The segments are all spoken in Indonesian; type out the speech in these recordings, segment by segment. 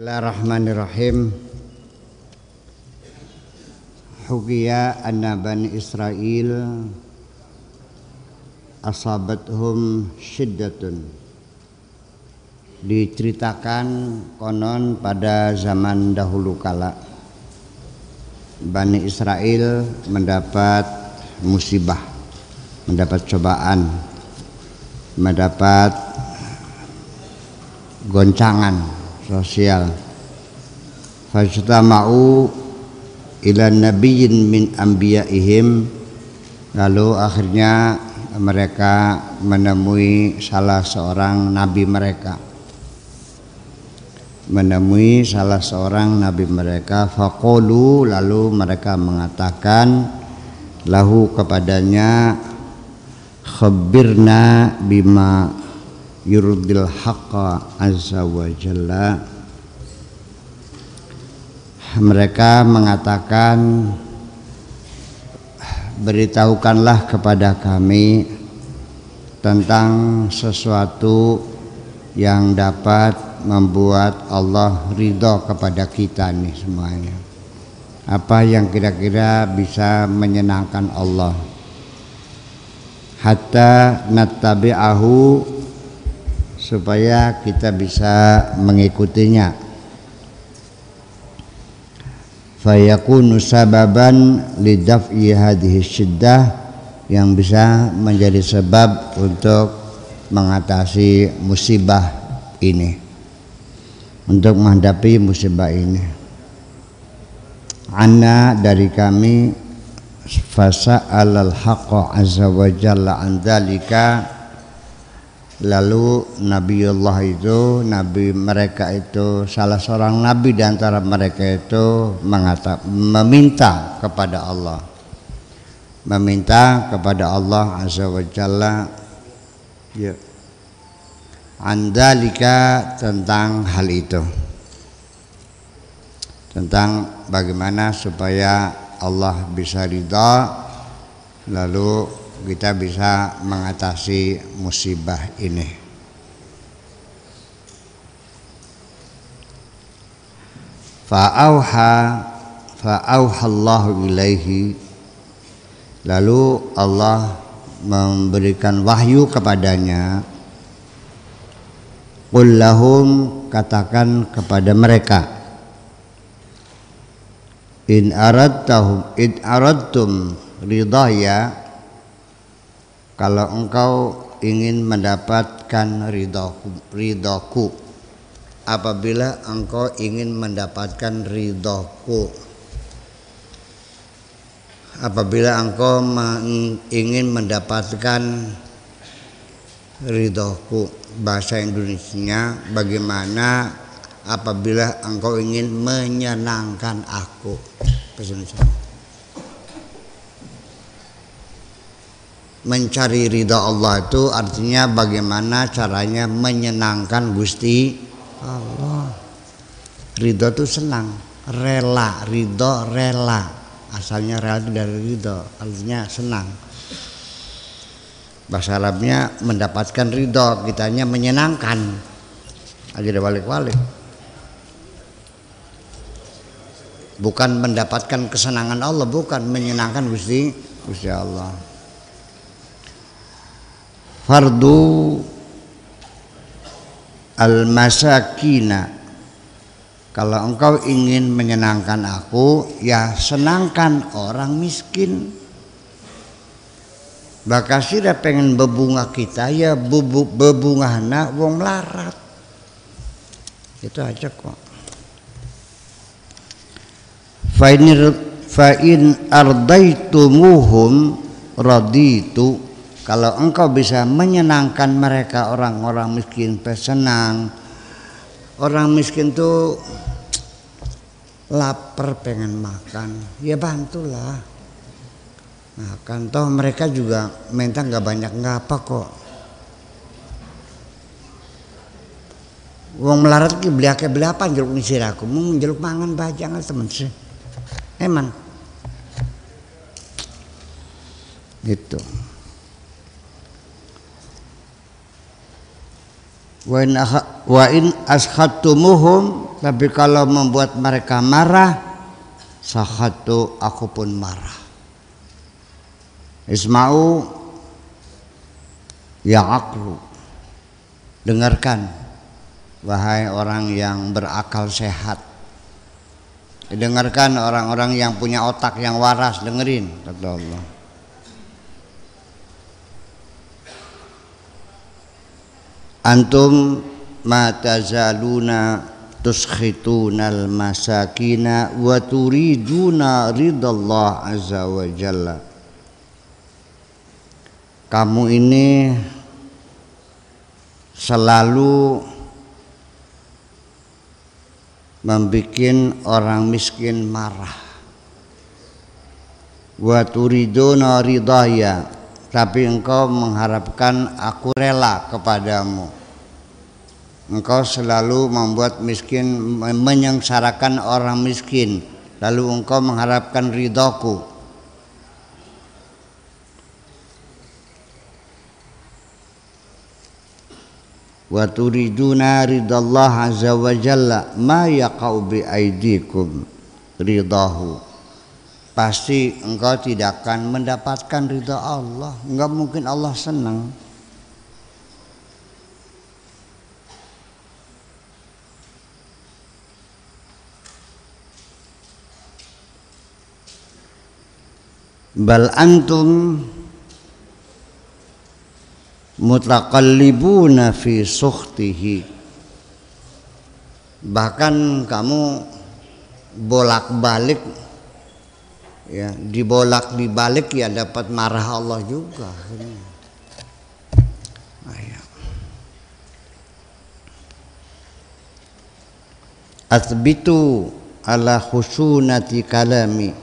Bismillahirrahmanirrahim. Hukiya anna bani Israel asabathum syiddatun. Diceritakan konon pada zaman dahulu kala Bani Israel mendapat musibah, mendapat cobaan, mendapat goncangan sosial. Fajtama'u ila nabiyyin min anbiya'ihim. Lalu akhirnya mereka menemui salah seorang nabi mereka. Menemui salah seorang nabi mereka. Faqulu lalu mereka mengatakan lahu kepadanya khabirna bima yurdil haqqa azza wa jalla. Mereka mengatakan beritahukanlah kepada kami tentang sesuatu yang dapat membuat Allah ridho kepada kita nih semuanya. Apa yang kira-kira bisa menyenangkan Allah? Hatta nattabi'ahu supaya kita bisa mengikutinya. Fayakunu sababan lidaf'i hadhihi syiddah yang bisa menjadi sebab untuk mengatasi musibah ini. Untuk menghadapi musibah ini. Anna dari kami fasa alal haqqa azza wa jalla an dzalika Lalu Nabiullah itu, Nabi mereka itu, salah seorang Nabi di antara mereka itu mengata, meminta kepada Allah. Meminta kepada Allah Azza wa Jalla ya, andalika tentang hal itu. Tentang bagaimana supaya Allah bisa ridha lalu kita bisa mengatasi musibah ini. Fa'auha fa'auhallahu ilaihi. Lalu Allah memberikan wahyu kepadanya. Qul lahum katakan kepada mereka. In aradtahum id aradtum ridaya kalau engkau ingin mendapatkan ridhoku, ridhoku apabila engkau ingin mendapatkan ridhoku apabila engkau ingin mendapatkan ridhoku bahasa Indonesia bagaimana apabila engkau ingin menyenangkan aku? Bahasa Indonesia mencari ridha Allah itu artinya bagaimana caranya menyenangkan Gusti Allah. Ridho itu senang, rela, ridho rela. Asalnya rela itu dari ridho, artinya senang. Bahasa Arabnya mendapatkan ridho, kitanya menyenangkan. Aja balik-balik. Bukan mendapatkan kesenangan Allah, bukan menyenangkan Gusti Gusti Allah fardu al-masakina. Kalau engkau ingin menyenangkan aku ya senangkan orang miskin. Bakasira pengen bebunga kita ya bubu bebunga na wong larat. Itu aja kok. Fa in fa in ardaitumuhum raditu kalau engkau bisa menyenangkan mereka orang-orang miskin bersenang. Orang miskin tuh lapar pengen makan. Ya bantulah. Makan toh mereka juga minta nggak banyak nggak apa kok. Wong melarat ki beli akeh beli apa? Jeruk nisir aku. Mau jeruk mangan bajang temen sih emang gitu wa in, wa ashatumuhum tapi kalau membuat mereka marah sahatu aku pun marah. Isma'u ya aku dengarkan wahai orang yang berakal sehat. Dengarkan orang-orang yang punya otak yang waras dengerin kata Allah antum ma tazaluna tuskhitunal masakina wa turiduna ridallah azza wa jalla. Kamu ini selalu membuat orang miskin marah. Wa turiduna ridaya tapi engkau mengharapkan aku rela kepadamu. Engkau selalu membuat miskin menyengsarakan orang miskin. Lalu engkau mengharapkan ridhoku. Wa turiduna ridallah azza wa jalla ma yaqau bi aidikum ridahu pasti engkau tidak akan mendapatkan ridha Allah. Enggak mungkin Allah senang. Bal antum mutaqallibuna fi sukhtihi. Bahkan kamu bolak-balik ya dibolak dibalik ya dapat marah Allah juga. Asbitu ala khusunati kalami.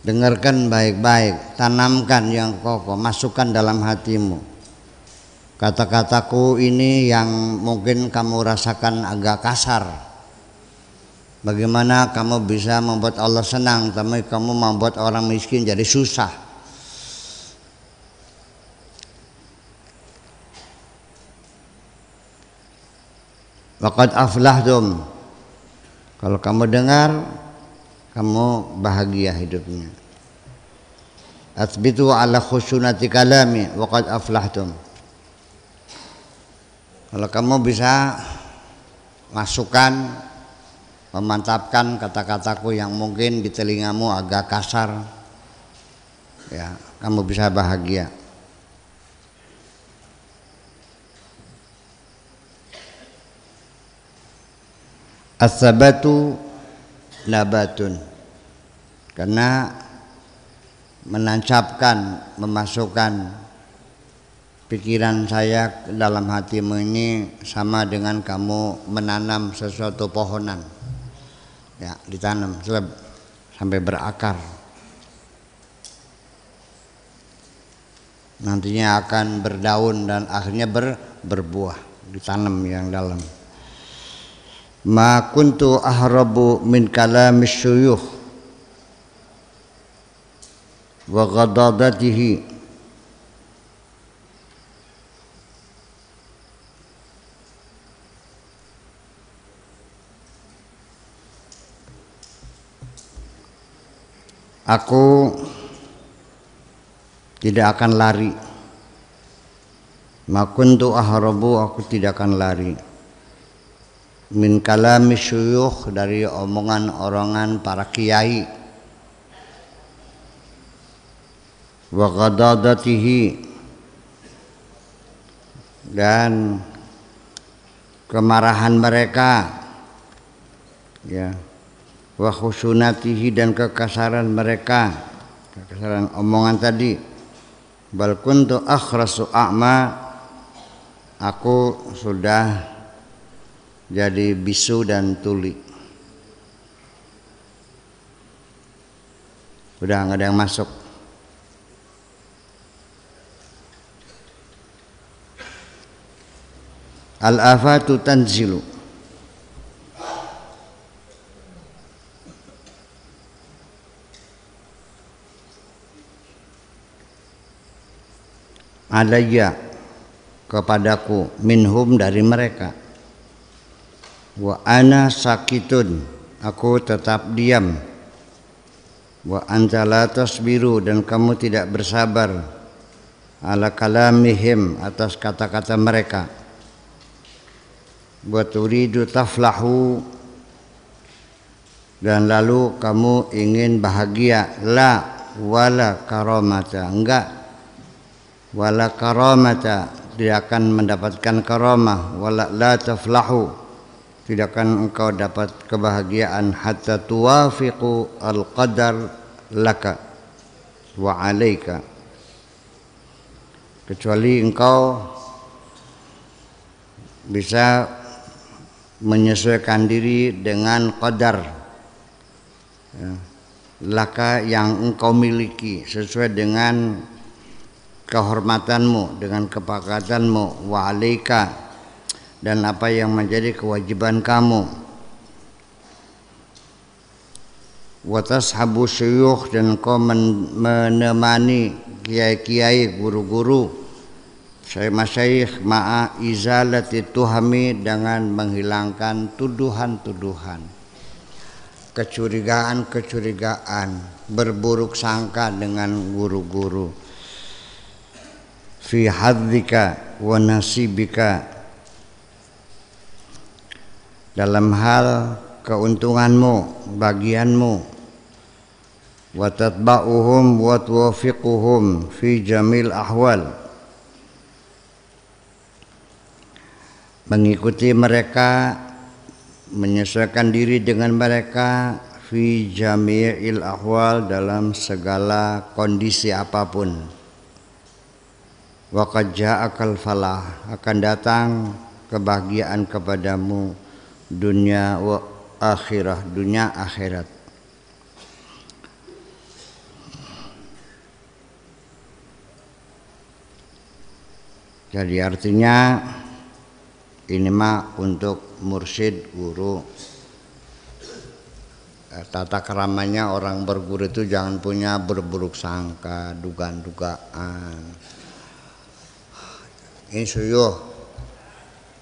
Dengarkan baik-baik Tanamkan yang kokoh Masukkan dalam hatimu. Kata-kataku ini yang mungkin kamu rasakan agak kasar Bagaimana kamu bisa membuat Allah senang tapi kamu membuat orang miskin jadi susah. Waqad aflahdum. Kalau kamu dengar kamu bahagia hidupnya. Athbitu ala khusunati kalami waqad aflahdum. Kalau kamu bisa masukkan memantapkan kata-kataku yang mungkin di telingamu agak kasar. Ya kamu bisa bahagia. As-sabatu nabatun. Karena menancapkan memasukkan pikiran saya dalam hatimu ini sama dengan kamu menanam sesuatu pohonan ya ditanam sampai berakar. Nantinya akan berdaun dan akhirnya ber, berbuah ditanam yang dalam. Ma kuntu ahrabu min kalami syuyukh wa ghadadatihi Aku tidak akan lari. Makuntu ahrabu aku tidak akan lari. Min kalami syuyukh dari omongan orongan para kiai. Wa ghadadatihi dan kemarahan mereka ya wa khusunatihi dan kekasaran mereka. Kekasaran omongan tadi. Bal kuntu akhrasu a'ma. Aku sudah jadi bisu dan tuli. Udah nggak ada yang masuk. Al afatu tanzilu alayya kepadaku minhum dari mereka. Wa ana sakitun aku tetap diam. Wa anta la tasbiru dan kamu tidak bersabar. Ala kalamihim atas kata-kata mereka. Wa turidu taflahu dan lalu kamu ingin bahagia. La wala karamata enggak wala karamata tidak akan mendapatkan karamah. Wala la taflahu tidak akan engkau dapat kebahagiaan. Hatta tuwafiqu al-qadar laka wa alaika. Kecuali engkau bisa menyesuaikan diri dengan qadar ya, laka yang engkau miliki sesuai dengan kehormatanmu dengan kepakatanmu wa dan apa yang menjadi kewajiban kamu. Watas habu syuyukh dan kau menemani kiai-kiai guru-guru saya masyaikh ma'a izalati tuhami dengan menghilangkan tuduhan-tuduhan. Kecurigaan-kecurigaan berburuk sangka dengan guru-guru fi hadzika wa nasibika. Dalam hal keuntunganmu bagianmu. Wa tatba'uhum wa tuwafiquhum fi jamil ahwal. Mengikuti mereka menyesuaikan diri dengan mereka fi jami'il ahwal dalam segala kondisi apa pun wa qad ja'akal falah. Akan datang kebahagiaan kepadamu dunia wa akhirah dunia akhirat. Jadi artinya ini mah untuk mursyid guru. Eh, tata keramanya orang berguru itu jangan punya berburuk sangka dugaan-dugaan ini suyuh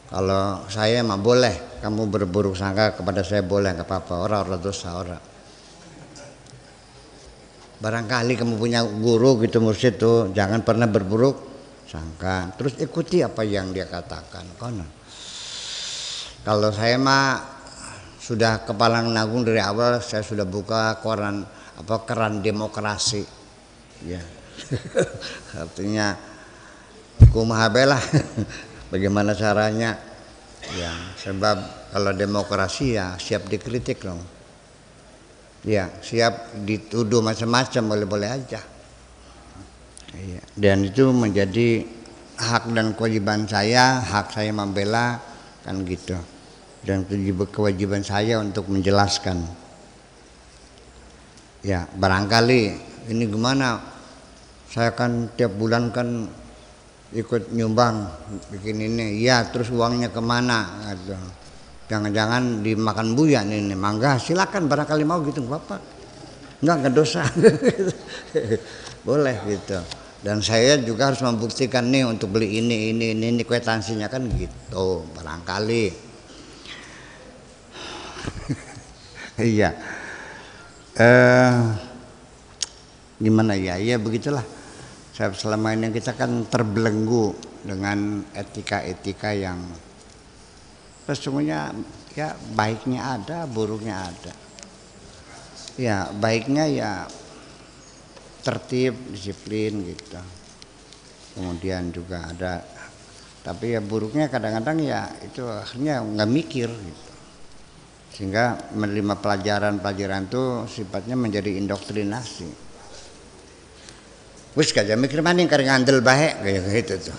kalau saya mah boleh kamu berburuk sangka kepada saya boleh nggak apa-apa. Orang orang dosa orang barangkali kamu punya guru gitu mursyid tuh jangan pernah berburuk sangka. Terus ikuti apa yang dia katakan konon. Kalau saya mah sudah kepala nanggung dari awal saya sudah buka koran apa keran demokrasi. Ya. Artinya lah bagaimana caranya. Ya, sebab kalau demokrasi ya siap dikritik dong. Ya, siap dituduh macam-macam boleh-boleh aja. Ya. Dan itu menjadi hak dan kewajiban saya, hak saya membela kan gitu dan kewajiban saya untuk menjelaskan ya barangkali ini gimana saya kan tiap bulan kan ikut nyumbang bikin ini. Ya terus uangnya ke mana? Gitu. Jangan-jangan dimakan buya ini mangga silakan barangkali mau gitu bapak enggak enggak dosa. Boleh gitu. Dan saya juga harus membuktikan nih untuk beli ini ini ini, ini kwetansinya. Kan gitu barangkali. Iya. Eh, gimana ya? Ya begitulah selama ini kita kan terbelenggu dengan etika-etika yang sesungguhnya ya baiknya ada buruknya ada. Ya baiknya ya tertib disiplin gitu. Kemudian juga ada tapi ya buruknya kadang-kadang ya itu akhirnya nggak mikir gitu. Sehingga menerima pelajaran-pelajaran itu sifatnya menjadi indoktrinasi wis gak mikir maning karena ngandel baik kayak gitu tuh.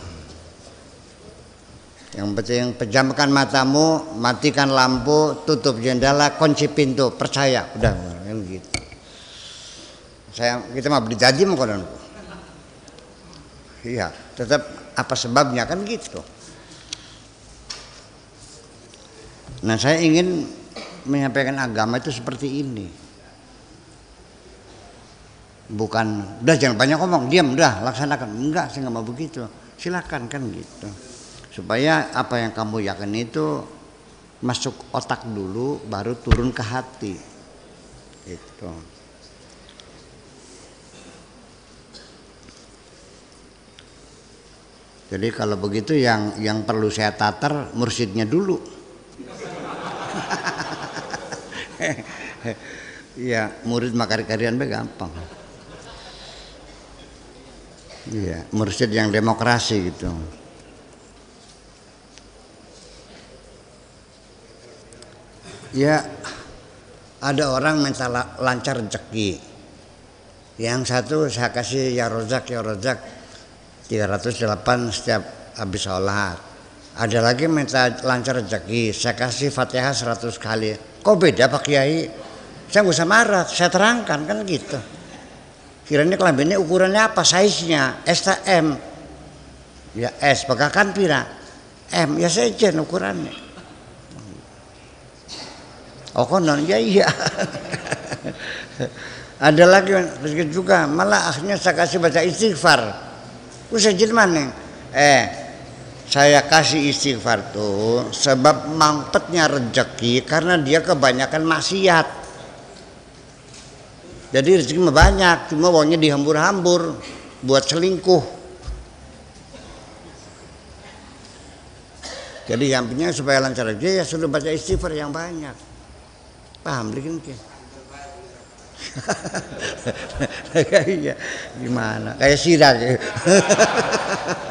Yang penting pejamkan matamu matikan lampu tutup jendela kunci pintu percaya. Udah kan gitu. Saya kita mah beli jadi mau iya tetap apa sebabnya kan gitu. Nah saya ingin menyampaikan agama itu seperti ini. Bukan, udah jangan banyak ngomong, diam, udah laksanakan. Enggak, saya nggak mau begitu. Silakan kan gitu. supaya apa yang kamu yakin itu masuk otak dulu baru turun ke hati itu jadi kalau begitu yang yang perlu saya tatar mursyidnya dulu Iya, murid makar-karian gampang. Iya, mursyid yang demokrasi gitu. Ya, ada orang minta lancar rezeki. Yang satu saya kasih ya rozak ya rozak 308 setiap habis sholat. Ada lagi minta lancar rezeki, saya kasih fatihah 100 kali. Kok beda Pak Kiai? Saya nggak usah marah, saya terangkan kan gitu. Kiranya kelamin ini ukurannya apa? Size-nya STM. Ya S, kan pira? M, ya sejen ukurannya. Oh konon, ya iya. Ada lagi begitu juga, malah akhirnya saya kasih baca istighfar. Usah jadi mana? Eh, saya kasih istighfar tuh sebab mampetnya rezeki karena dia kebanyakan maksiat. Jadi rezeki mah banyak, cuma uangnya dihambur-hambur buat selingkuh. Jadi punya supaya lancar aja ya sudah baca istighfar yang banyak. Paham ke? iya, gimana? Kayak sirat.